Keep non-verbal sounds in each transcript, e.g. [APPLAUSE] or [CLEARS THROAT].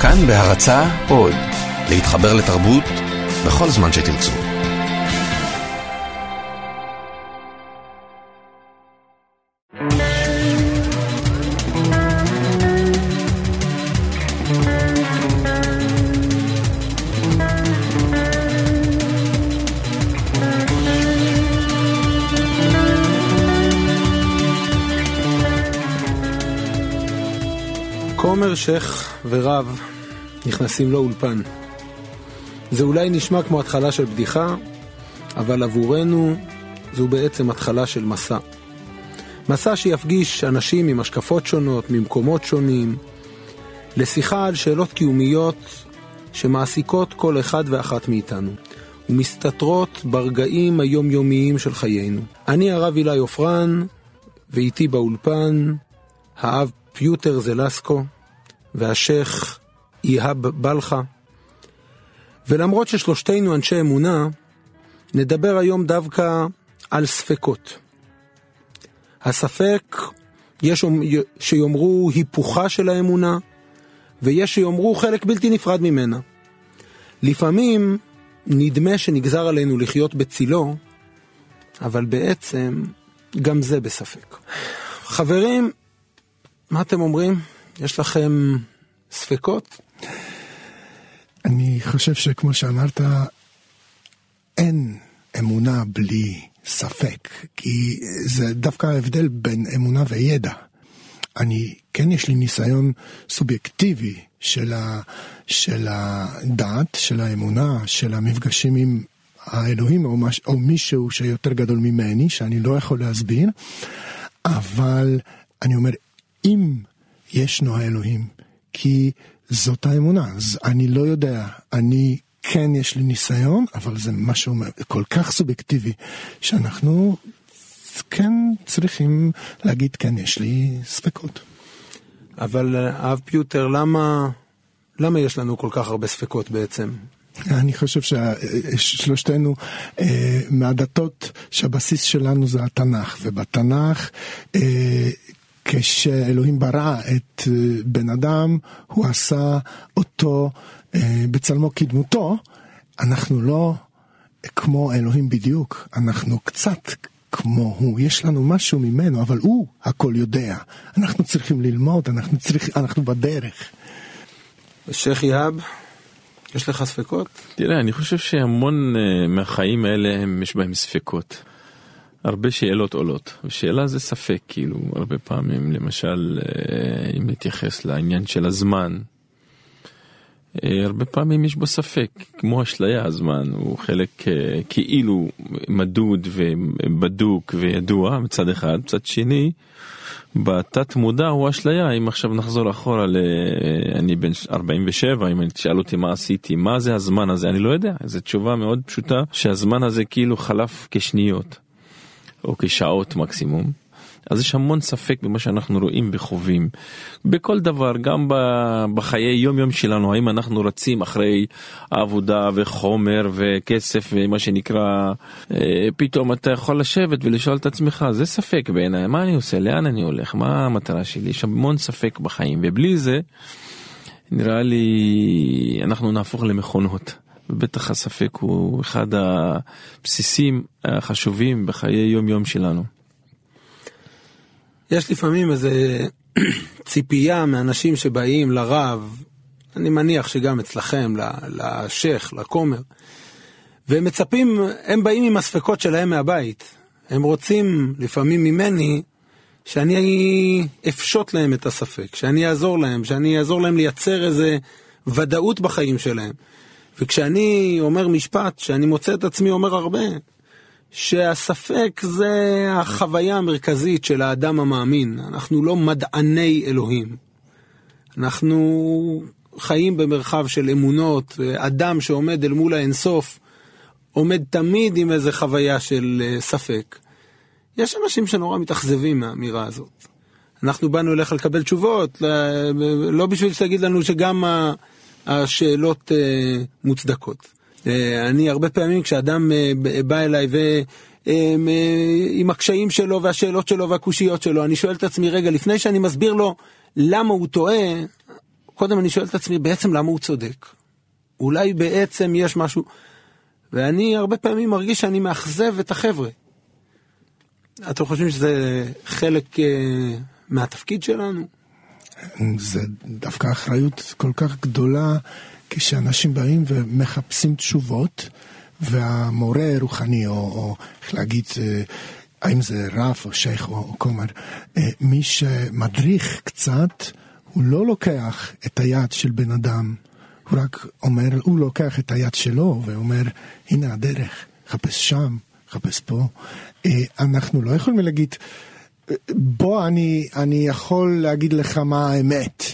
כאן בהרצה עוד, להתחבר לתרבות בכל זמן שתרצו. כומר, שייח ורב נכנסים לאולפן. זה אולי נשמע כמו התחלה של בדיחה, אבל עבורנו זו בעצם התחלה של מסע. מסע שיפגיש אנשים עם השקפות שונות, ממקומות שונים, לשיחה על שאלות קיומיות שמעסיקות כל אחד ואחת מאיתנו, ומסתתרות ברגעים היומיומיים של חיינו. אני הרב אילי עופרן, ואיתי באולפן האב פיוטר זלסקו והשייח איהאב בלחה. ולמרות ששלושתנו אנשי אמונה, נדבר היום דווקא על ספקות. הספק, יש שיאמרו היפוכה של האמונה, ויש שיאמרו חלק בלתי נפרד ממנה. לפעמים נדמה שנגזר עלינו לחיות בצילו, אבל בעצם גם זה בספק. חברים, מה אתם אומרים? יש לכם ספקות? אני חושב שכמו שאמרת, אין אמונה בלי ספק, כי זה דווקא ההבדל בין אמונה וידע. אני, כן יש לי ניסיון סובייקטיבי של, ה, של הדת, של האמונה, של המפגשים עם האלוהים או, מש, או מישהו שיותר גדול ממני, שאני לא יכול להסביר, אבל אני אומר, אם ישנו האלוהים, כי זאת האמונה. אז אני לא יודע, אני כן יש לי ניסיון, אבל זה משהו כל כך סובייקטיבי, שאנחנו כן צריכים להגיד, כן, יש לי ספקות. אבל אב פיוטר, למה, למה יש לנו כל כך הרבה ספקות בעצם? אני חושב ששלושתנו אה, מהדתות שהבסיס שלנו זה התנ"ך, ובתנ"ך אה, כשאלוהים ברא את אה, בן אדם, הוא עשה אותו אה, בצלמו כדמותו, אנחנו לא כמו אלוהים בדיוק, אנחנו קצת כמו הוא, יש לנו משהו ממנו, אבל הוא הכל יודע. אנחנו צריכים ללמוד, אנחנו, צריך, אנחנו בדרך. שייח' יהב, יש לך ספקות? תראה, אני חושב שהמון uh, מהחיים האלה יש בהם ספקות. הרבה שאלות עולות. שאלה זה ספק, כאילו, הרבה פעמים, למשל, אה, אם נתייחס לעניין של הזמן, אה, הרבה פעמים יש בו ספק, כמו אשליה הזמן, הוא חלק אה, כאילו מדוד ובדוק וידוע מצד אחד, מצד שני, בתת מודע הוא אשליה, אם עכשיו נחזור אחורה ל... אני בן 47, אם תשאל אותי מה עשיתי, מה זה הזמן הזה, אני לא יודע, זו תשובה מאוד פשוטה, שהזמן הזה כאילו חלף כשניות. או כשעות מקסימום. אז יש המון ספק במה שאנחנו רואים וחווים. בכל דבר, גם בחיי יום יום שלנו, האם אנחנו רצים אחרי עבודה וחומר וכסף ומה שנקרא, אה, פתאום אתה יכול לשבת ולשאול את עצמך, זה ספק בעיניי, מה אני עושה, לאן אני הולך, מה המטרה שלי, יש המון ספק בחיים, ובלי זה, נראה לי, אנחנו נהפוך למכונות. ובטח הספק הוא אחד הבסיסים החשובים בחיי יום יום שלנו. יש לפעמים איזה [CLEARS THROAT] ציפייה מאנשים שבאים לרב, אני מניח שגם אצלכם, לשייח, לכומר, והם מצפים, הם באים עם הספקות שלהם מהבית. הם רוצים לפעמים ממני שאני אפשוט להם את הספק, שאני אעזור להם, שאני אעזור להם לייצר איזה ודאות בחיים שלהם. וכשאני אומר משפט שאני מוצא את עצמי אומר הרבה, שהספק זה החוויה המרכזית של האדם המאמין. אנחנו לא מדעני אלוהים. אנחנו חיים במרחב של אמונות, אדם שעומד אל מול האינסוף עומד תמיד עם איזה חוויה של אה, ספק. יש אנשים שנורא מתאכזבים מהאמירה הזאת. אנחנו באנו אליך לקבל תשובות, לא בשביל שתגיד לנו שגם השאלות אה, מוצדקות. אה, אני הרבה פעמים כשאדם אה, בא אליי ו... עם הקשיים שלו והשאלות שלו והקושיות שלו, אני שואל את עצמי, רגע, לפני שאני מסביר לו למה הוא טועה, קודם אני שואל את עצמי, בעצם למה הוא צודק? אולי בעצם יש משהו... ואני הרבה פעמים מרגיש שאני מאכזב את החבר'ה. אתם חושבים שזה חלק אה, מהתפקיד שלנו? זה דווקא אחריות כל כך גדולה כשאנשים באים ומחפשים תשובות, והמורה רוחני, או, או איך להגיד, אה, האם זה רב או שייח או, או כומר, אה, מי שמדריך קצת, הוא לא לוקח את היד של בן אדם, הוא רק אומר, הוא לוקח את היד שלו ואומר, הנה הדרך, חפש שם, חפש פה. אה, אנחנו לא יכולים להגיד, בוא אני, אני יכול להגיד לך מה האמת.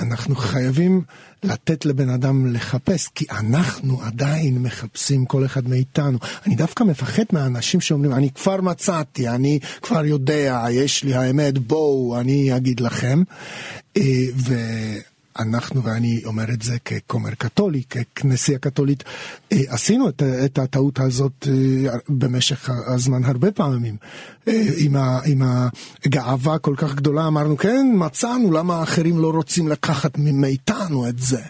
אנחנו חייבים לתת לבן אדם לחפש, כי אנחנו עדיין מחפשים כל אחד מאיתנו. אני דווקא מפחד מהאנשים שאומרים, אני כבר מצאתי, אני כבר יודע, יש לי האמת, בואו, אני אגיד לכם. אה, ו... אנחנו, ואני אומר את זה ככומר קתולי, ככנסייה קתולית, אה, עשינו את, את הטעות הזאת אה, במשך הזמן הרבה פעמים. אה, עם, ה, עם הגאווה כל כך גדולה אמרנו, כן, מצאנו, למה האחרים לא רוצים לקחת מאיתנו את זה?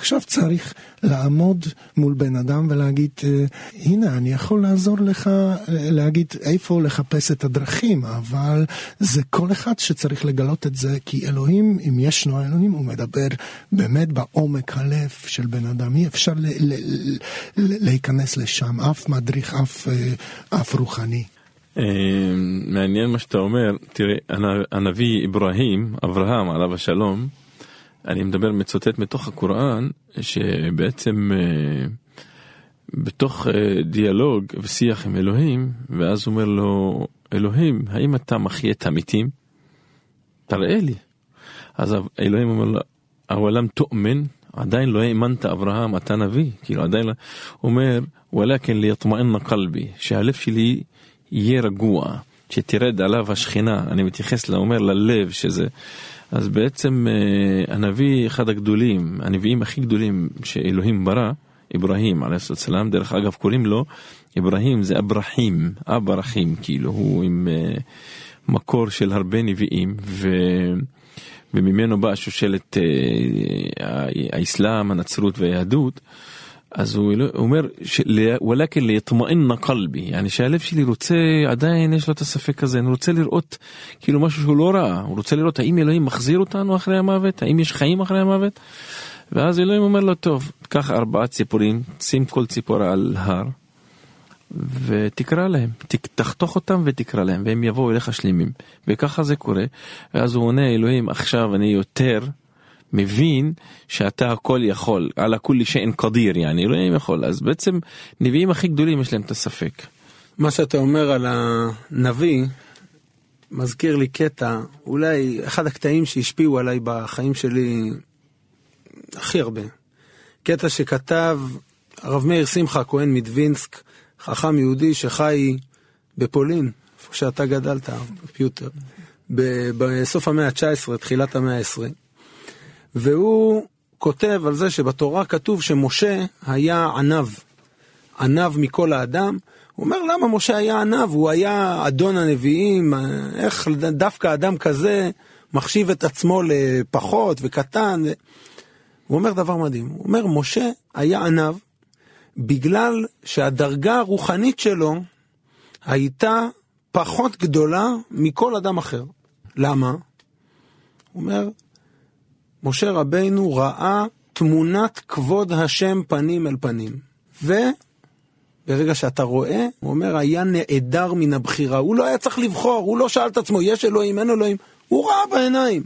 עכשיו צריך לעמוד מול בן אדם ולהגיד, אה, הנה, אני יכול לעזור לך אה, להגיד איפה לחפש את הדרכים, אבל זה כל אחד שצריך לגלות את זה, כי אלוהים, אם ישנו אלוהים, הוא מדבר באמת בעומק הלב של בן אדם. אי אפשר ל- ל- ל- להיכנס לשם, אף מדריך, אף, אה, אף רוחני. מעניין מה שאתה אומר, תראה, הנביא אברהים, אברהם עליו השלום, אני מדבר, מצוטט מתוך הקוראן, שבעצם אה, בתוך אה, דיאלוג ושיח עם אלוהים, ואז אומר לו, אלוהים, האם אתה מחיה את המתים? תראה לי. אז אלוהים אומר לו, אבלם תאמן? עדיין לא האמנת אברהם, אתה נביא, כאילו עדיין לא, אומר, ולכן ליטמאן קלבי, שהלב שלי יהיה רגוע, שתרד עליו השכינה, אני מתייחס, אומר ללב שזה, אז בעצם אה, הנביא אחד הגדולים, הנביאים הכי גדולים שאלוהים ברא, אברהים עליו סלאם, דרך אגב קוראים לו, אברהים זה אברהים, אברהים, כאילו הוא עם אה, מקור של הרבה נביאים, ו... וממנו באה שושלת אה, האסלאם, הנצרות והיהדות. אז הוא אומר, ולכן ליטמאן קלבי, yani שהלב שלי רוצה, עדיין יש לו את הספק הזה, אני רוצה לראות כאילו משהו שהוא לא ראה, הוא רוצה לראות האם אלוהים מחזיר אותנו אחרי המוות, האם יש חיים אחרי המוות, ואז אלוהים אומר לו, טוב, קח ארבעה ציפורים, שים כל ציפור על הר, ותקרא להם, תחתוך אותם ותקרא להם, והם יבואו אליך שלמים, וככה זה קורה, ואז הוא עונה, אלוהים, עכשיו אני יותר מבין שאתה הכל יכול, על הכולי שאין קדיר, יעני, אלוהים יכול, אז בעצם נביאים הכי גדולים יש להם את הספק. מה שאתה אומר על הנביא, מזכיר לי קטע, אולי אחד הקטעים שהשפיעו עליי בחיים שלי הכי הרבה. קטע שכתב הרב מאיר שמחה, כהן מדווינסק, חכם יהודי שחי בפולין, איפה שאתה גדלת, פיוטר, בסוף המאה ה-19, תחילת המאה ה-20. והוא כותב על זה שבתורה כתוב שמשה היה עניו, עניו מכל האדם. הוא אומר למה משה היה עניו, הוא היה אדון הנביאים, איך דווקא אדם כזה מחשיב את עצמו לפחות וקטן. הוא אומר דבר מדהים, הוא אומר משה היה עניו בגלל שהדרגה הרוחנית שלו הייתה פחות גדולה מכל אדם אחר. למה? הוא אומר, משה רבינו ראה תמונת כבוד השם פנים אל פנים. וברגע שאתה רואה, הוא אומר, היה נעדר מן הבחירה. הוא לא היה צריך לבחור, הוא לא שאל את עצמו, יש אלוהים, אין אלוהים. הוא ראה בעיניים.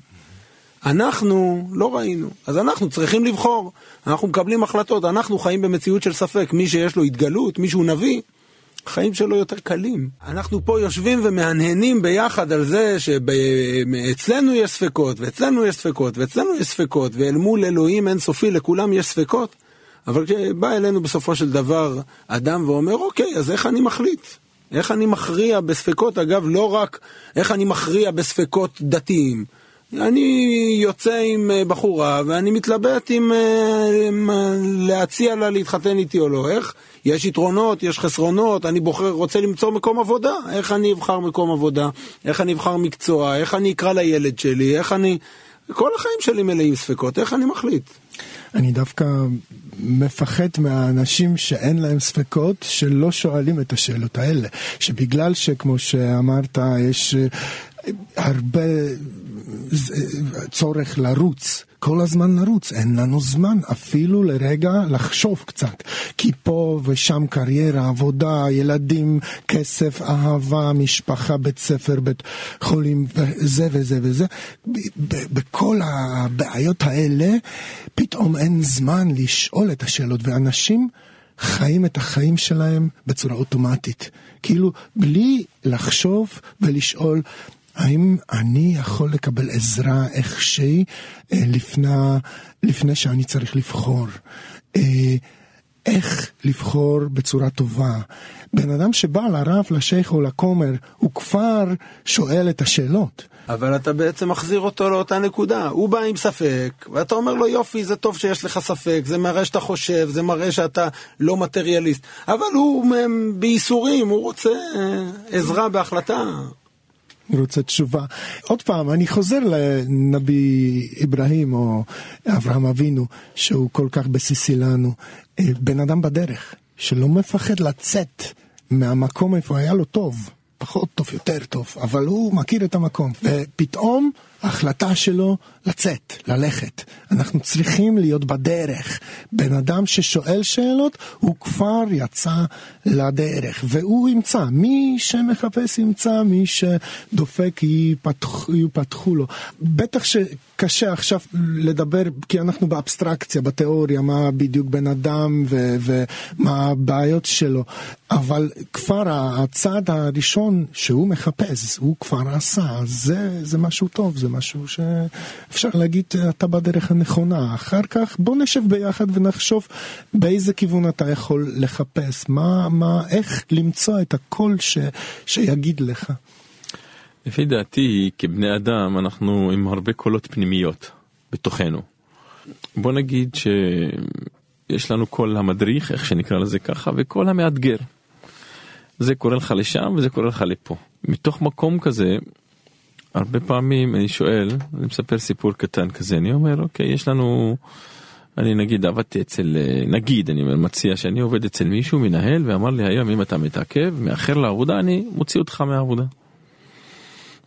אנחנו לא ראינו, אז אנחנו צריכים לבחור. אנחנו מקבלים החלטות, אנחנו חיים במציאות של ספק. מי שיש לו התגלות, מי שהוא נביא, החיים שלו יותר קלים. אנחנו פה יושבים ומהנהנים ביחד על זה שאצלנו יש ספקות, ואצלנו יש ספקות, ואצלנו יש ספקות, ואל מול אלוהים אינסופי לכולם יש ספקות. אבל כשבא אלינו בסופו של דבר אדם ואומר, אוקיי, אז איך אני מחליט? איך אני מכריע בספקות, אגב, לא רק איך אני מכריע בספקות דתיים. אני יוצא עם אה, בחורה ואני מתלבט אם אה, להציע לה להתחתן איתי או לא. איך? יש יתרונות, יש חסרונות, אני בוחר, רוצה למצוא מקום עבודה. איך אני אבחר מקום עבודה? איך אני אבחר מקצוע? איך אני אקרא לילד שלי? איך אני... כל החיים שלי מלאים ספקות, איך אני מחליט? אני דווקא מפחד מהאנשים שאין להם ספקות, שלא שואלים את השאלות האלה. שבגלל שכמו שאמרת, יש אה, הרבה צורך לרוץ. כל הזמן לרוץ, אין לנו זמן אפילו לרגע לחשוב קצת. כי פה ושם קריירה, עבודה, ילדים, כסף, אהבה, משפחה, בית ספר, בית חולים, וזה וזה וזה. בכל הבעיות האלה, פתאום אין זמן לשאול את השאלות, ואנשים... חיים את החיים שלהם בצורה אוטומטית. כאילו, בלי לחשוב ולשאול, האם אני יכול לקבל עזרה איכשהי אה, לפני, לפני שאני צריך לבחור? אה, איך לבחור בצורה טובה. בן אדם שבא לרב, לשייח או לכומר, הוא כבר שואל את השאלות. אבל אתה בעצם מחזיר אותו לאותה נקודה. הוא בא עם ספק, ואתה אומר לו יופי, זה טוב שיש לך ספק, זה מראה שאתה חושב, זה מראה שאתה לא מטריאליסט. אבל הוא בייסורים, הוא רוצה אה, עזרה בהחלטה. אני רוצה תשובה. עוד פעם, אני חוזר לנבי אברהים או אברהם אבינו, שהוא כל כך בסיסי לנו. אה, בן אדם בדרך, שלא מפחד לצאת מהמקום איפה היה לו טוב. פחות טוב, יותר טוב, אבל הוא מכיר את המקום. ופתאום ההחלטה שלו לצאת, ללכת. אנחנו צריכים להיות בדרך. בן אדם ששואל שאלות, הוא כבר יצא לדרך, והוא ימצא. מי שמחפש ימצא, מי שדופק ייפתח, ייפתחו לו. בטח שקשה עכשיו לדבר, כי אנחנו באבסטרקציה, בתיאוריה, מה בדיוק בן אדם ו- ומה הבעיות שלו, אבל כבר הצעד הראשון שהוא מחפש, הוא כבר עשה, זה, זה משהו טוב, זה משהו שאפשר להגיד, אתה בדרך הנכונה. אחר כך בוא נשב ביחד ונחשוב באיזה כיוון אתה יכול לחפש, מה, מה, איך למצוא את הקול ש, שיגיד לך. לפי דעתי, כבני אדם, אנחנו עם הרבה קולות פנימיות בתוכנו. בוא נגיד שיש לנו קול המדריך, איך שנקרא לזה ככה, וקול המאתגר. זה קורה לך לשם וזה קורה לך לפה. מתוך מקום כזה, הרבה פעמים אני שואל, אני מספר סיפור קטן כזה, אני אומר, אוקיי, יש לנו, אני נגיד עבדתי אצל, נגיד, אני אומר, מציע שאני עובד אצל מישהו, מנהל, ואמר לי היום אם אתה מתעכב, מאחר לעבודה, אני מוציא אותך מהעבודה.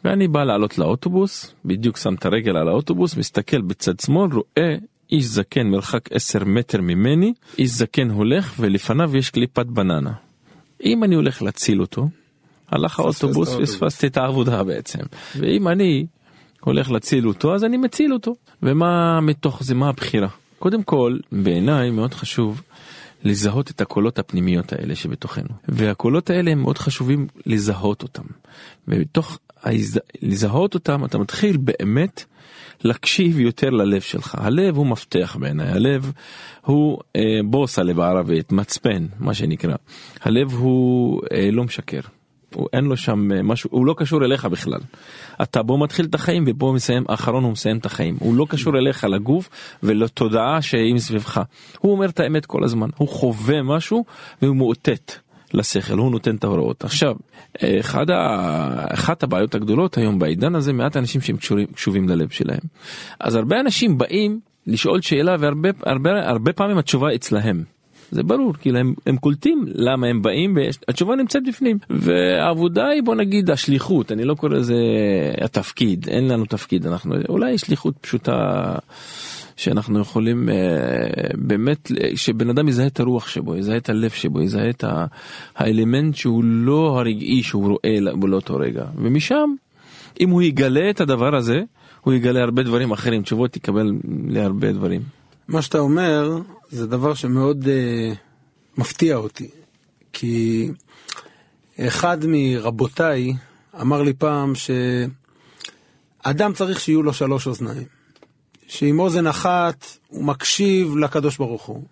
ואני בא לעלות לאוטובוס, בדיוק שם את הרגל על האוטובוס, מסתכל בצד שמאל, רואה איש זקן מרחק 10 מטר ממני, איש זקן הולך ולפניו יש קליפת בננה. אם אני הולך להציל אותו, הלך האוטובוס, פספסתי את העבודה בעצם. ואם אני הולך להציל אותו, אז אני מציל אותו. ומה מתוך זה, מה הבחירה? קודם כל, בעיניי מאוד חשוב לזהות את הקולות הפנימיות האלה שבתוכנו. והקולות האלה הם מאוד חשובים לזהות אותם. ובתוך לזהות אותם אתה מתחיל באמת להקשיב יותר ללב שלך. הלב הוא מפתח בעיניי, הלב הוא אה, בוסה בערבית, מצפן, מה שנקרא. הלב הוא אה, לא משקר. הוא אין לו שם אה, משהו, הוא לא קשור אליך בכלל. אתה בו מתחיל את החיים ובו מסיים, האחרון הוא מסיים את החיים. הוא לא קשור אליך לגוף ולתודעה שהיא מסביבך. הוא אומר את האמת כל הזמן, הוא חווה משהו והוא מאותת. לשכל, הוא נותן את ההוראות. עכשיו, אחד ה... אחת הבעיות הגדולות היום בעידן הזה, מעט אנשים שהם קשורים, קשובים ללב שלהם. אז הרבה אנשים באים לשאול שאלה והרבה הרבה, הרבה פעמים התשובה אצלהם. זה ברור, כאילו הם, הם קולטים למה הם באים והתשובה נמצאת בפנים. והעבודה היא בוא נגיד השליחות, אני לא קורא לזה התפקיד, אין לנו תפקיד, אנחנו אולי שליחות פשוטה. שאנחנו יכולים uh, באמת, שבן אדם יזהה את הרוח שבו, יזהה את הלב שבו, יזהה את האלמנט שהוא לא הרגעי שהוא רואה באותו רגע. ומשם, אם הוא יגלה את הדבר הזה, הוא יגלה הרבה דברים אחרים, תשובות יקבל להרבה דברים. מה שאתה אומר זה דבר שמאוד uh, מפתיע אותי, כי אחד מרבותיי אמר לי פעם שאדם צריך שיהיו לו שלוש אוזניים. שעם אוזן אחת הוא מקשיב לקדוש ברוך הוא,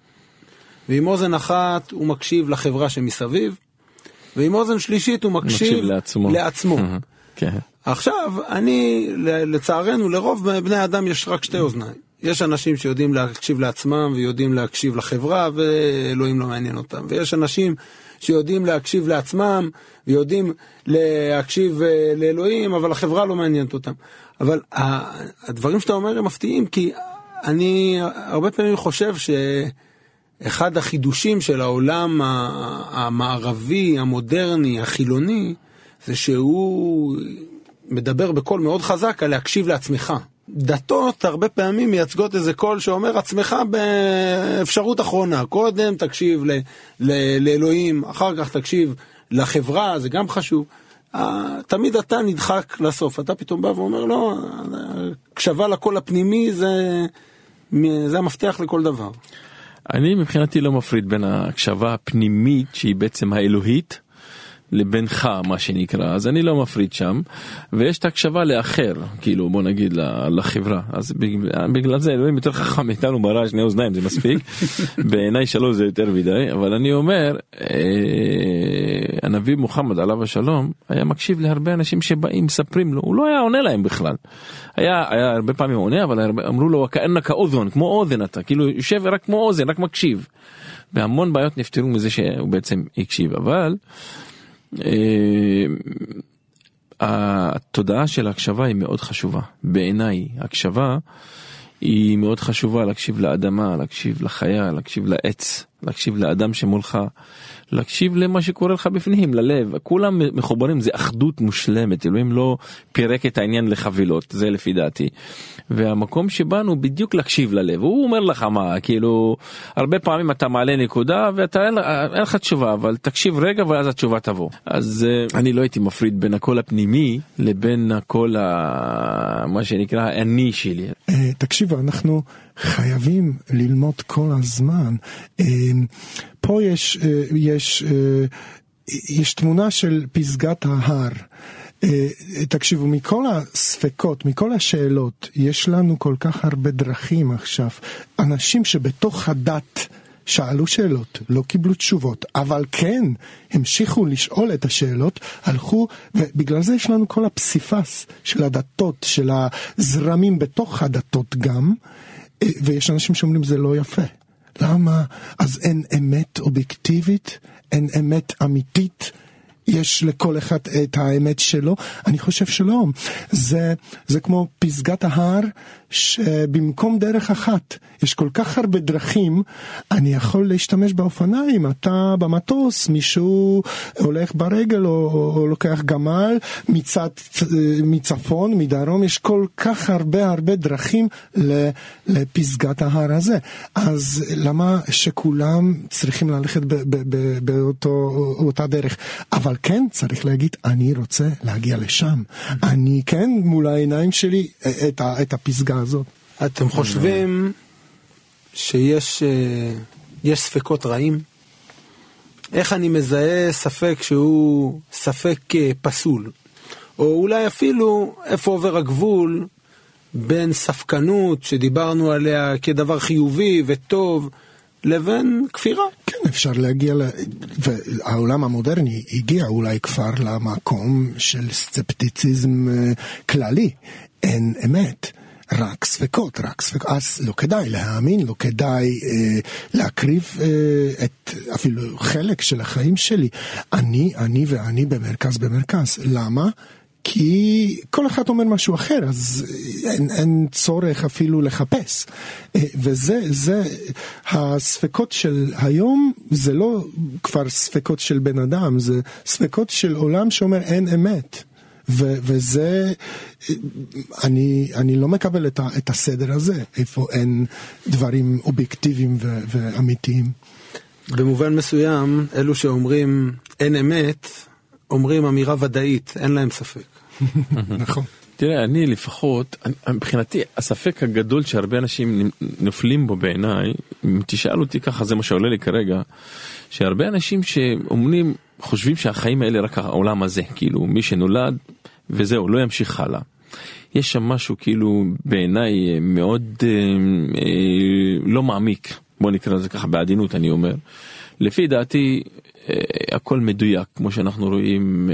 ועם אוזן אחת הוא מקשיב לחברה שמסביב, ועם אוזן שלישית הוא מקשיב, מקשיב לעצמו. לעצמו. כן. עכשיו, אני, לצערנו, לרוב בני אדם יש רק שתי אוזניים. יש אנשים שיודעים להקשיב לעצמם ויודעים להקשיב לחברה ואלוהים לא מעניין אותם. ויש אנשים שיודעים להקשיב לעצמם ויודעים להקשיב אה, לאלוהים אבל החברה לא מעניינת אותם. אבל הדברים שאתה אומר הם מפתיעים, כי אני הרבה פעמים חושב שאחד החידושים של העולם המערבי, המודרני, החילוני, זה שהוא מדבר בקול מאוד חזק על להקשיב לעצמך. דתות הרבה פעמים מייצגות איזה קול שאומר עצמך באפשרות אחרונה. קודם תקשיב ל, ל, לאלוהים, אחר כך תקשיב לחברה, זה גם חשוב. תמיד אתה נדחק לסוף, אתה פתאום בא ואומר לא, הקשבה לקול הפנימי זה, זה המפתח לכל דבר. אני מבחינתי לא מפריד בין ההקשבה הפנימית שהיא בעצם האלוהית לבינך מה שנקרא. אז אני לא מפריד שם ויש את הקשבה לאחר כאילו בוא נגיד לחברה. אז בגלל זה אלוהים יותר חכם מאיתנו ברע שני אוזניים זה מספיק. [LAUGHS] בעיניי שלוש זה יותר מדי אבל אני אומר אה, הנביא מוחמד עליו השלום היה מקשיב להרבה אנשים שבאים מספרים לו. הוא לא היה עונה להם בכלל. היה היה הרבה פעמים עונה אבל הרבה, אמרו לו כאנך אוזן כמו אוזן אתה. כאילו יושב רק כמו אוזן רק מקשיב. והמון בעיות נפתרו מזה שהוא בעצם הקשיב. אבל. אה, התודעה של ההקשבה היא מאוד חשובה. בעיניי הקשבה היא מאוד חשובה להקשיב לאדמה להקשיב לחיה להקשיב לעץ להקשיב לאדם שמולך להקשיב למה שקורה לך בפנים ללב. כולם מחוברים זה אחדות מושלמת. אלוהים לא פירק את העניין לחבילות זה לפי דעתי. והמקום שבאנו בדיוק להקשיב ללב הוא אומר לך מה כאילו הרבה פעמים אתה מעלה נקודה ואתה אין, אין לך תשובה אבל תקשיב רגע ואז התשובה תבוא אז uh, אני לא הייתי מפריד בין הקול הפנימי לבין הקול ה... מה שנקרא האני שלי. Uh, תקשיבו אנחנו חייבים ללמוד כל הזמן. Uh, פה יש, יש, יש תמונה של פסגת ההר. אה, תקשיבו, מכל הספקות, מכל השאלות, יש לנו כל כך הרבה דרכים עכשיו. אנשים שבתוך הדת שאלו שאלות, לא קיבלו תשובות, אבל כן המשיכו לשאול את השאלות, הלכו, ובגלל זה יש לנו כל הפסיפס של הדתות, של הזרמים בתוך הדתות גם, אה, ויש אנשים שאומרים זה לא יפה. למה? אז אין אמת אובייקטיבית, אין אמת אמיתית. יש לכל אחד את האמת שלו? אני חושב שלא. זה, זה כמו פסגת ההר שבמקום דרך אחת יש כל כך הרבה דרכים, אני יכול להשתמש באופניים, אתה במטוס, מישהו הולך ברגל או, או לוקח גמל מצד, מצפון, מדרום, יש כל כך הרבה הרבה דרכים לפסגת ההר הזה. אז למה שכולם צריכים ללכת באותה דרך? אבל כן צריך להגיד, אני רוצה להגיע לשם. אני כן מול העיניים שלי את, את הפסגה הזאת. אתם חושבים שיש יש ספקות רעים? איך אני מזהה ספק שהוא ספק פסול? או אולי אפילו איפה עובר הגבול בין ספקנות שדיברנו עליה כדבר חיובי וטוב לבין כפירה. כן, אפשר להגיע, ל... והעולם המודרני הגיע אולי כבר למקום של סצפטיציזם כללי. אין אמת. רק ספקות, רק ספקות, אז לא כדאי להאמין, לא כדאי אה, להקריב אה, את אפילו חלק של החיים שלי. אני, אני ואני במרכז במרכז. למה? כי כל אחד אומר משהו אחר, אז אין, אין צורך אפילו לחפש. אה, וזה, זה, הספקות של היום, זה לא כבר ספקות של בן אדם, זה ספקות של עולם שאומר אין אמת. ו- וזה, אני, אני לא מקבל את, ה- את הסדר הזה, איפה אין דברים אובייקטיביים ו- ואמיתיים. במובן מסוים, אלו שאומרים אין אמת, אומרים אמירה ודאית, אין להם ספק. [LAUGHS] נכון. תראה, אני לפחות, מבחינתי, הספק הגדול שהרבה אנשים נופלים בו בעיניי, אם תשאל אותי ככה, זה מה שעולה לי כרגע, שהרבה אנשים שאומרים, חושבים שהחיים האלה רק העולם הזה, כאילו מי שנולד וזהו, לא ימשיך הלאה. יש שם משהו כאילו בעיניי מאוד אה, אה, לא מעמיק, בוא נקרא לזה ככה בעדינות אני אומר. לפי דעתי אה, הכל מדויק כמו שאנחנו רואים.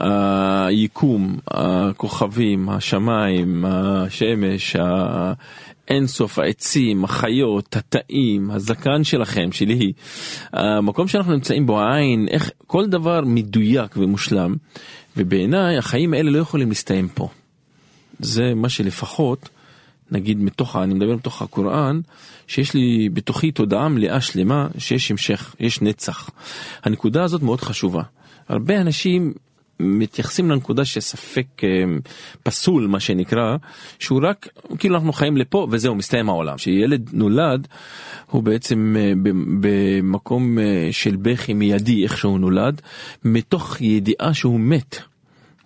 אה, היקום, הכוכבים, השמיים, השמש, האינסוף, העצים, החיות, התאים, הזקן שלכם, שלי, המקום שאנחנו נמצאים בו, העין, איך, כל דבר מדויק ומושלם, ובעיניי החיים האלה לא יכולים להסתיים פה. זה מה שלפחות, נגיד מתוך, אני מדבר מתוך הקוראן, שיש לי בתוכי תודעה מלאה שלמה שיש המשך, יש נצח. הנקודה הזאת מאוד חשובה. הרבה אנשים מתייחסים לנקודה שספק אה, פסול מה שנקרא שהוא רק כאילו אנחנו חיים לפה וזהו מסתיים העולם. שילד נולד הוא בעצם אה, במקום אה, של בכי מיידי איך שהוא נולד מתוך ידיעה שהוא מת.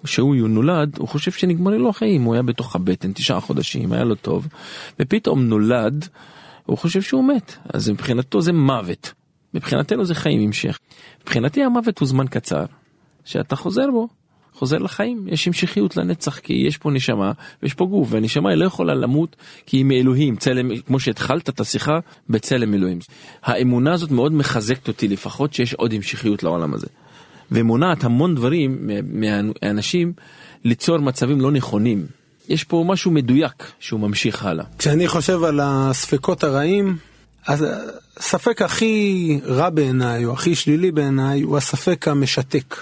כשהוא נולד הוא חושב שנגמר לו החיים. הוא היה בתוך הבטן תשעה חודשים היה לו טוב. ופתאום נולד הוא חושב שהוא מת. אז מבחינתו זה מוות. מבחינתנו זה חיים המשך. מבחינתי המוות הוא זמן קצר שאתה חוזר בו, חוזר לחיים, יש המשכיות לנצח כי יש פה נשמה ויש פה גוף והנשמה היא לא יכולה למות כי היא מאלוהים, צלם, כמו שהתחלת את השיחה בצלם אלוהים. האמונה הזאת מאוד מחזקת אותי לפחות שיש עוד המשכיות לעולם הזה. ומונעת המון דברים מהאנשים ליצור מצבים לא נכונים. יש פה משהו מדויק שהוא ממשיך הלאה. כשאני חושב על הספקות הרעים, הספק הכי רע בעיניי, או הכי שלילי בעיניי, הוא הספק המשתק.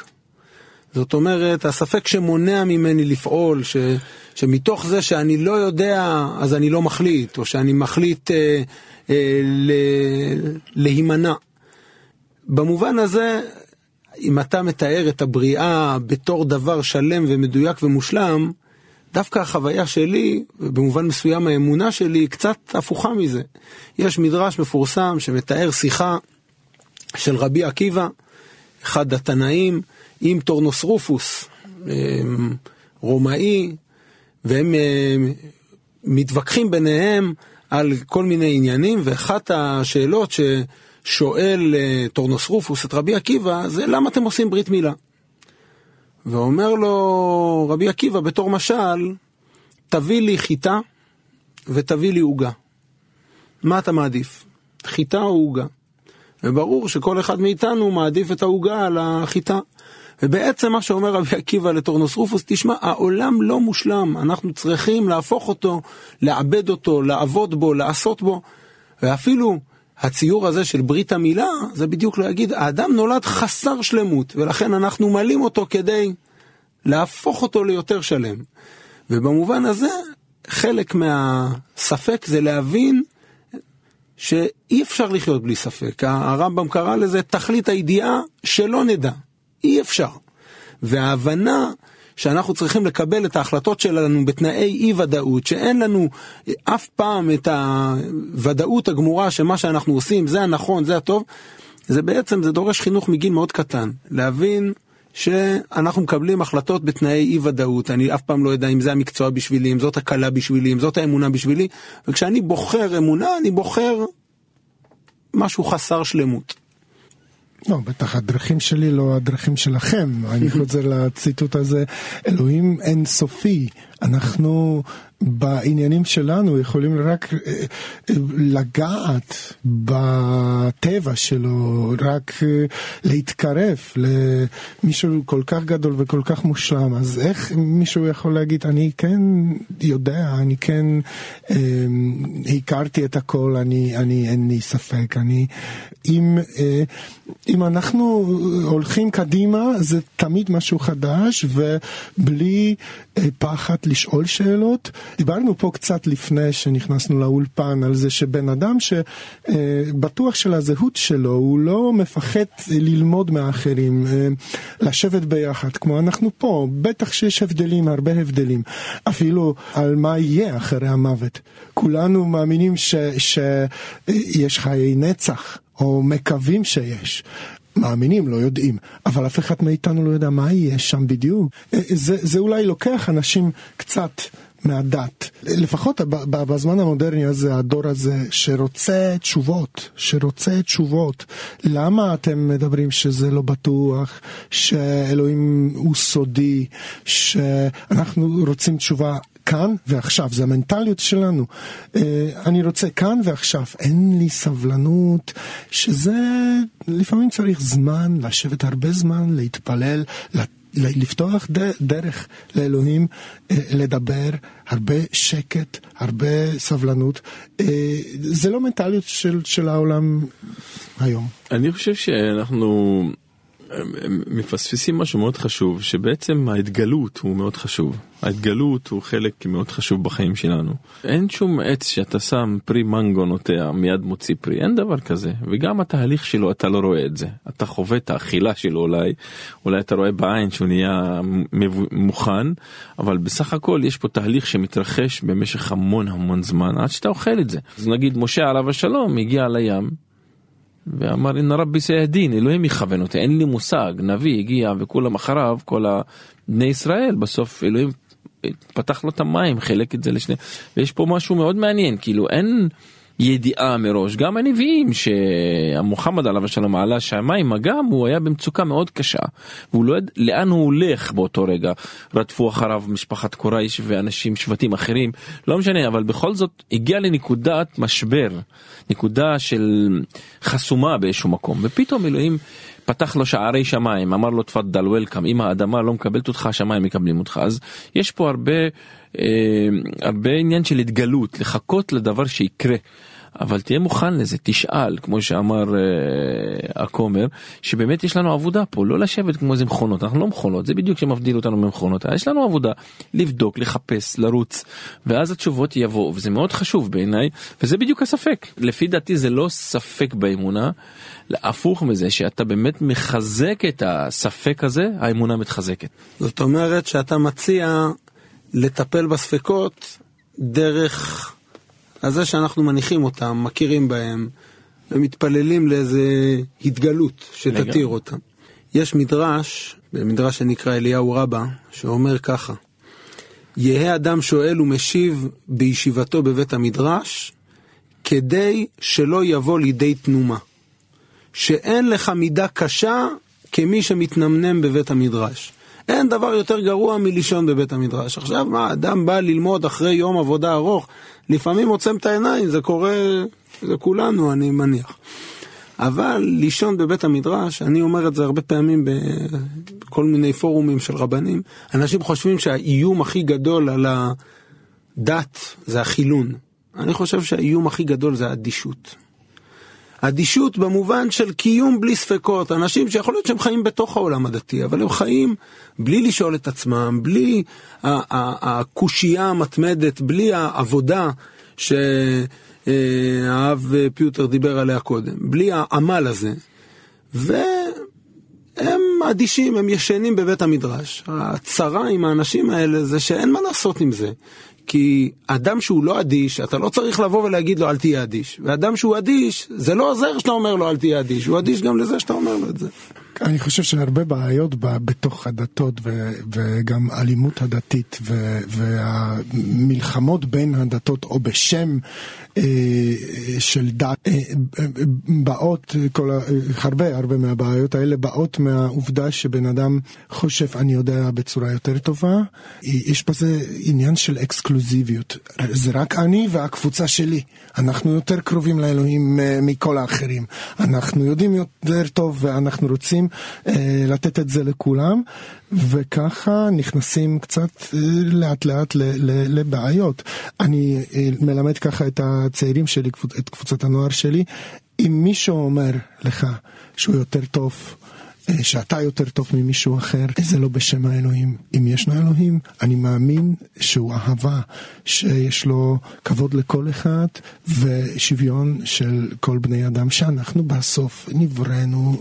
זאת אומרת, הספק שמונע ממני לפעול, ש, שמתוך זה שאני לא יודע, אז אני לא מחליט, או שאני מחליט אה, אה, ל, להימנע. במובן הזה, אם אתה מתאר את הבריאה בתור דבר שלם ומדויק ומושלם, דווקא החוויה שלי, במובן מסוים האמונה שלי, קצת הפוכה מזה. יש מדרש מפורסם שמתאר שיחה של רבי עקיבא, אחד התנאים, עם טורנוסרופוס, אמ, רומאי, והם אמ, מתווכחים ביניהם על כל מיני עניינים, ואחת השאלות ששואל אה, טורנוסרופוס את רבי עקיבא זה למה אתם עושים ברית מילה? ואומר לו רבי עקיבא בתור משל, תביא לי חיטה ותביא לי עוגה. מה אתה מעדיף, חיטה או עוגה? וברור שכל אחד מאיתנו מעדיף את העוגה על החיטה. ובעצם מה שאומר רבי עקיבא לטורנוס רופוס, תשמע, העולם לא מושלם, אנחנו צריכים להפוך אותו, לעבד אותו, לעבוד בו, לעשות בו, ואפילו הציור הזה של ברית המילה, זה בדיוק להגיד, האדם נולד חסר שלמות, ולכן אנחנו מלאים אותו כדי להפוך אותו ליותר שלם. ובמובן הזה, חלק מהספק זה להבין שאי אפשר לחיות בלי ספק. הרמב"ם קרא לזה תכלית הידיעה שלא נדע. אי אפשר. וההבנה שאנחנו צריכים לקבל את ההחלטות שלנו בתנאי אי ודאות, שאין לנו אף פעם את הוודאות הגמורה שמה שאנחנו עושים זה הנכון, זה הטוב, זה בעצם, זה דורש חינוך מגיל מאוד קטן. להבין שאנחנו מקבלים החלטות בתנאי אי ודאות, אני אף פעם לא יודע אם זה המקצוע בשבילי, אם זאת הקלה בשבילי, אם זאת האמונה בשבילי, וכשאני בוחר אמונה, אני בוחר משהו חסר שלמות. לא, בטח הדרכים שלי לא הדרכים שלכם. אני [LAUGHS] חוזר לציטוט הזה, אלוהים אין סופי. אנחנו בעניינים שלנו יכולים רק אה, לגעת בטבע שלו, רק אה, להתקרב למישהו כל כך גדול וכל כך מושלם, אז איך מישהו יכול להגיד, אני כן יודע, אני כן אה, הכרתי את הכל, אני, אני אין לי ספק, אני, אם, אה, אם אנחנו הולכים קדימה זה תמיד משהו חדש ובלי אה, פחד לשאול שאלות. דיברנו פה קצת לפני שנכנסנו לאולפן על זה שבן אדם שבטוח של הזהות שלו, הוא לא מפחד ללמוד מהאחרים, אה, לשבת ביחד, כמו אנחנו פה, בטח שיש הבדלים, הרבה הבדלים, אפילו על מה יהיה אחרי המוות. כולנו מאמינים שיש חיי נצח. או מקווים שיש. מאמינים, לא יודעים, אבל אף אחד מאיתנו לא יודע מה יהיה שם בדיוק. אה, זה, זה אולי לוקח אנשים קצת מהדת. לפחות בזמן המודרני הזה, הדור הזה, שרוצה תשובות, שרוצה תשובות. למה אתם מדברים שזה לא בטוח, שאלוהים הוא סודי, שאנחנו רוצים תשובה כאן ועכשיו, זה המנטליות שלנו. אה, אני רוצה כאן ועכשיו, אין לי סבלנות, שזה לפעמים צריך זמן, לשבת הרבה זמן, להתפלל, לפתוח דרך לאלוהים, אה, לדבר, הרבה שקט, הרבה סבלנות. אה, זה לא מנטליות של, של העולם היום. אני חושב שאנחנו הם מפספסים משהו מאוד חשוב, שבעצם ההתגלות הוא מאוד חשוב. ההתגלות הוא חלק מאוד חשוב בחיים שלנו. אין שום עץ שאתה שם פרי מנגו נוטע מיד מוציא פרי, אין דבר כזה. וגם התהליך שלו אתה לא רואה את זה. אתה חווה את האכילה שלו אולי, אולי אתה רואה בעין שהוא נהיה מוכן, אבל בסך הכל יש פה תהליך שמתרחש במשך המון המון זמן עד שאתה אוכל את זה. אז נגיד משה עליו השלום הגיע לים. ואמר הנה רבי סיידין, אלוהים יכוון אותי, אין לי מושג, נביא הגיע וכולם אחריו, כל בני ישראל, בסוף אלוהים פתח לו את המים, חילק את זה לשני, ויש פה משהו מאוד מעניין, כאילו אין ידיעה מראש, גם הנביאים שמוחמד עליו השלום עלה שהמים, גם הוא היה במצוקה מאוד קשה, והוא לא ידע לאן הוא הולך באותו רגע, רדפו אחריו משפחת קורייש ואנשים, שבטים אחרים, לא משנה, אבל בכל זאת הגיע לנקודת משבר, נקודה של חסומה באיזשהו מקום, ופתאום אלוהים פתח לו שערי שמיים, אמר לו תפדל וולקאם, אם האדמה לא מקבלת אותך, השמיים מקבלים אותך. אז יש פה הרבה, אה, הרבה עניין של התגלות, לחכות לדבר שיקרה. אבל תהיה מוכן לזה, תשאל, כמו שאמר אה, הכומר, שבאמת יש לנו עבודה פה, לא לשבת כמו איזה מכונות, אנחנו לא מכונות, זה בדיוק שמבדיל אותנו ממכונות, יש לנו עבודה, לבדוק, לחפש, לרוץ, ואז התשובות יבואו, וזה מאוד חשוב בעיניי, וזה בדיוק הספק. לפי דעתי זה לא ספק באמונה, הפוך מזה, שאתה באמת מחזק את הספק הזה, האמונה מתחזקת. זאת אומרת שאתה מציע לטפל בספקות דרך... אז זה שאנחנו מניחים אותם, מכירים בהם, ומתפללים לאיזה התגלות שתתיר אותם. יש מדרש, במדרש שנקרא אליהו רבה, שאומר ככה: יהא אדם שואל ומשיב בישיבתו בבית המדרש, כדי שלא יבוא לידי תנומה. שאין לך מידה קשה כמי שמתנמנם בבית המדרש. אין דבר יותר גרוע מלישון בבית המדרש. עכשיו מה, אדם בא ללמוד אחרי יום עבודה ארוך, לפעמים עוצם את העיניים, זה קורה, זה כולנו, אני מניח. אבל לישון בבית המדרש, אני אומר את זה הרבה פעמים בכל מיני פורומים של רבנים, אנשים חושבים שהאיום הכי גדול על הדת זה החילון. אני חושב שהאיום הכי גדול זה האדישות. אדישות במובן של קיום בלי ספקות, אנשים שיכול להיות שהם חיים בתוך העולם הדתי, אבל הם חיים בלי לשאול את עצמם, בלי הקושייה המתמדת, בלי העבודה שהאב פיוטר דיבר עליה קודם, בלי העמל הזה. והם אדישים, הם ישנים בבית המדרש. הצרה עם האנשים האלה זה שאין מה לעשות עם זה. כי אדם שהוא לא אדיש, אתה לא צריך לבוא ולהגיד לו אל תהיה אדיש. ואדם שהוא אדיש, זה לא עוזר שאתה אומר לו אל תהיה אדיש, הוא אדיש גם לזה שאתה אומר לו את זה. אני חושב שהרבה בעיות בתוך הדתות וגם אלימות הדתית והמלחמות בין הדתות או בשם אה, של דת אה, באות, כל, הרבה הרבה מהבעיות האלה באות מהעובדה שבן אדם חושב אני יודע בצורה יותר טובה, יש בזה עניין של אקסקלוזיביות, זה רק אני והקבוצה שלי, אנחנו יותר קרובים לאלוהים אה, מכל האחרים, אנחנו יודעים יותר טוב ואנחנו רוצים אה, לתת את זה לכולם, וככה נכנסים קצת אה, לאט לאט לבעיות. אני אה, מלמד ככה את הצעירים שלי, את קבוצת הנוער שלי, אם מישהו אומר לך שהוא יותר טוב, שאתה יותר טוב ממישהו אחר, זה לא בשם האלוהים. אם ישנו אלוהים, אני מאמין שהוא אהבה, שיש לו כבוד לכל אחד ושוויון של כל בני אדם, שאנחנו בסוף נבראנו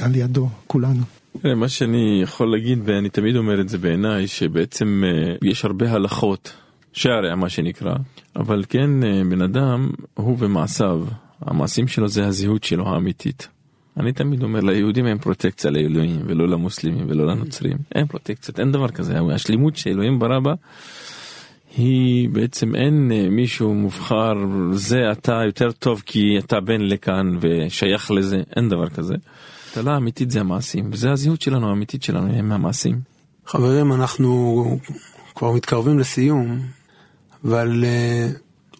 על ידו, כולנו. מה שאני יכול להגיד, ואני תמיד אומר את זה בעיניי, שבעצם יש הרבה הלכות, שעריה מה שנקרא, אבל כן בן אדם הוא ומעשיו, המעשים שלו זה הזהות שלו האמיתית. אני תמיד אומר ליהודים אין פרוטקציה לאלוהים ולא למוסלמים ולא לנוצרים אין פרוטקציות אין דבר כזה השלימות שאלוהים ברא בה היא בעצם אין אה, מישהו מובחר זה אתה יותר טוב כי אתה בן לכאן ושייך לזה אין דבר כזה. הטלה האמיתית זה המעשים וזה הזהות שלנו האמיתית שלנו הם המעשים. חברים אנחנו כבר מתקרבים לסיום אבל אה,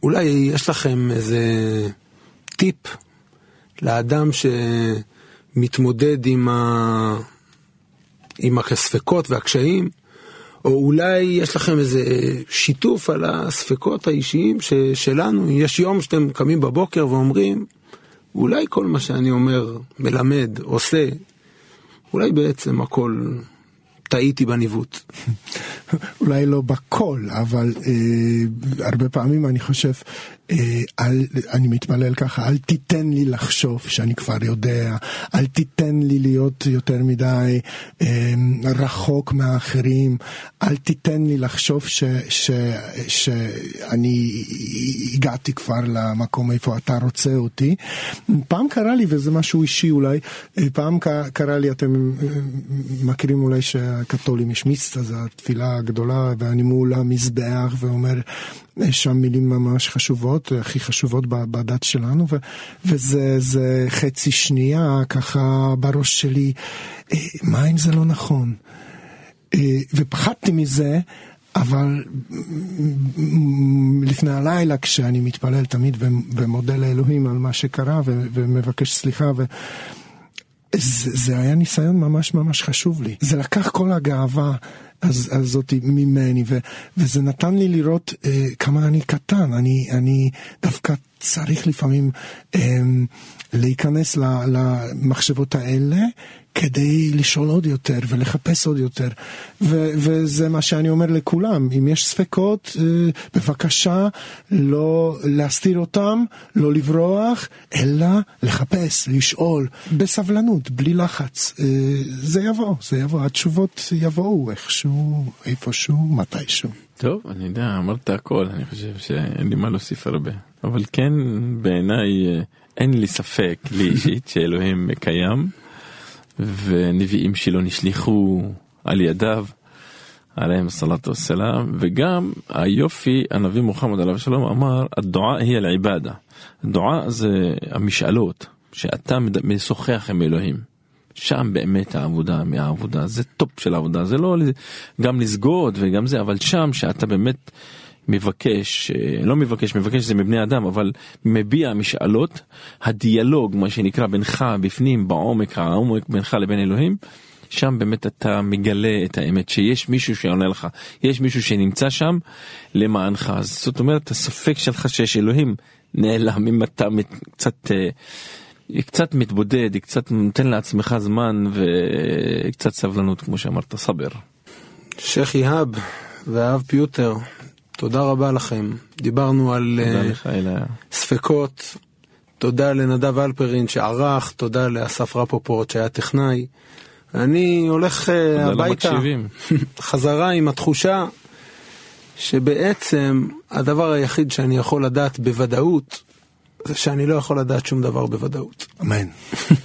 אולי יש לכם איזה טיפ לאדם שמתמודד עם, ה... עם הספקות והקשיים, או אולי יש לכם איזה שיתוף על הספקות האישיים ש... שלנו. יש יום שאתם קמים בבוקר ואומרים, אולי כל מה שאני אומר, מלמד, עושה, אולי בעצם הכל טעיתי בניווט. [LAUGHS] אולי לא בכל, אבל אה, הרבה פעמים אני חושב, אל, אני מתפלל ככה, אל תיתן לי לחשוב שאני כבר יודע, אל תיתן לי להיות יותר מדי אה, רחוק מהאחרים, אל תיתן לי לחשוב ש, ש, שאני הגעתי כבר למקום איפה אתה רוצה אותי. פעם קרה לי, וזה משהו אישי אולי, אה, פעם קרה לי, אתם אה, מכירים אולי שהקתולים יש מיסטה, זו התפילה הגדולה, ואני מול המזבח ואומר שם מילים ממש חשובות, הכי חשובות בדת שלנו, ו, וזה חצי שנייה ככה בראש שלי, אה, מה אם זה לא נכון? אה, ופחדתי מזה, אבל לפני הלילה כשאני מתפלל תמיד ומודה לאלוהים על מה שקרה ומבקש סליחה ו... זה, זה היה ניסיון ממש ממש חשוב לי. זה לקח כל הגאווה הזאת ממני, ו, וזה נתן לי לראות אה, כמה אני קטן. אני, אני דווקא צריך לפעמים אה, להיכנס למחשבות האלה כדי לשאול עוד יותר ולחפש עוד יותר. ו- וזה מה שאני אומר לכולם, אם יש ספקות, אה, בבקשה לא להסתיר אותם, לא לברוח, אלא לחפש, לשאול, בסבלנות, בלי לחץ. אה, זה יבוא, זה יבוא, התשובות יבואו איכשהו, איפשהו, מתישהו. טוב, אני יודע, אמרת הכל, אני חושב שאין לי מה להוסיף הרבה. אבל כן, בעיניי, אה, אין לי ספק, לי אישית, [LAUGHS] שאלוהים קיים. ונביאים שלו נשלחו על ידיו, עליהם صلاة وسلام, וגם היופי, הנביא מוחמד עליו שלום אמר, ה دعاء היא العبادة. ה دعاء זה המשאלות, שאתה משוחח עם אלוהים. שם באמת העבודה מהעבודה, זה top של העבודה, זה לא גם לסגוד וגם זה, אבל שם שאתה באמת מבקש, אה, לא מבקש, מבקש זה מבני אדם, אבל מביע משאלות, הדיאלוג, מה שנקרא, בינך, בפנים, בעומק, העומק בינך לבין אלוהים, שם באמת אתה מגלה את האמת, שיש מישהו שעונה לך, יש מישהו שנמצא שם למענך. זאת אומרת, הספק שלך שיש אלוהים נעלם אם אתה קצת... אה, קצת מתבודד, קצת נותן לעצמך זמן וקצת סבלנות, כמו שאמרת, סבר. שייח' יהב ואב פיוטר, תודה רבה לכם. דיברנו על uh, ספקות. תודה לנדב אלפרין שערך, תודה לאסף רפופורט שהיה טכנאי. אני הולך uh, הביתה, [LAUGHS] חזרה עם התחושה שבעצם הדבר היחיד שאני יכול לדעת בוודאות, זה שאני לא יכול לדעת שום דבר בוודאות. אמן. [LAUGHS]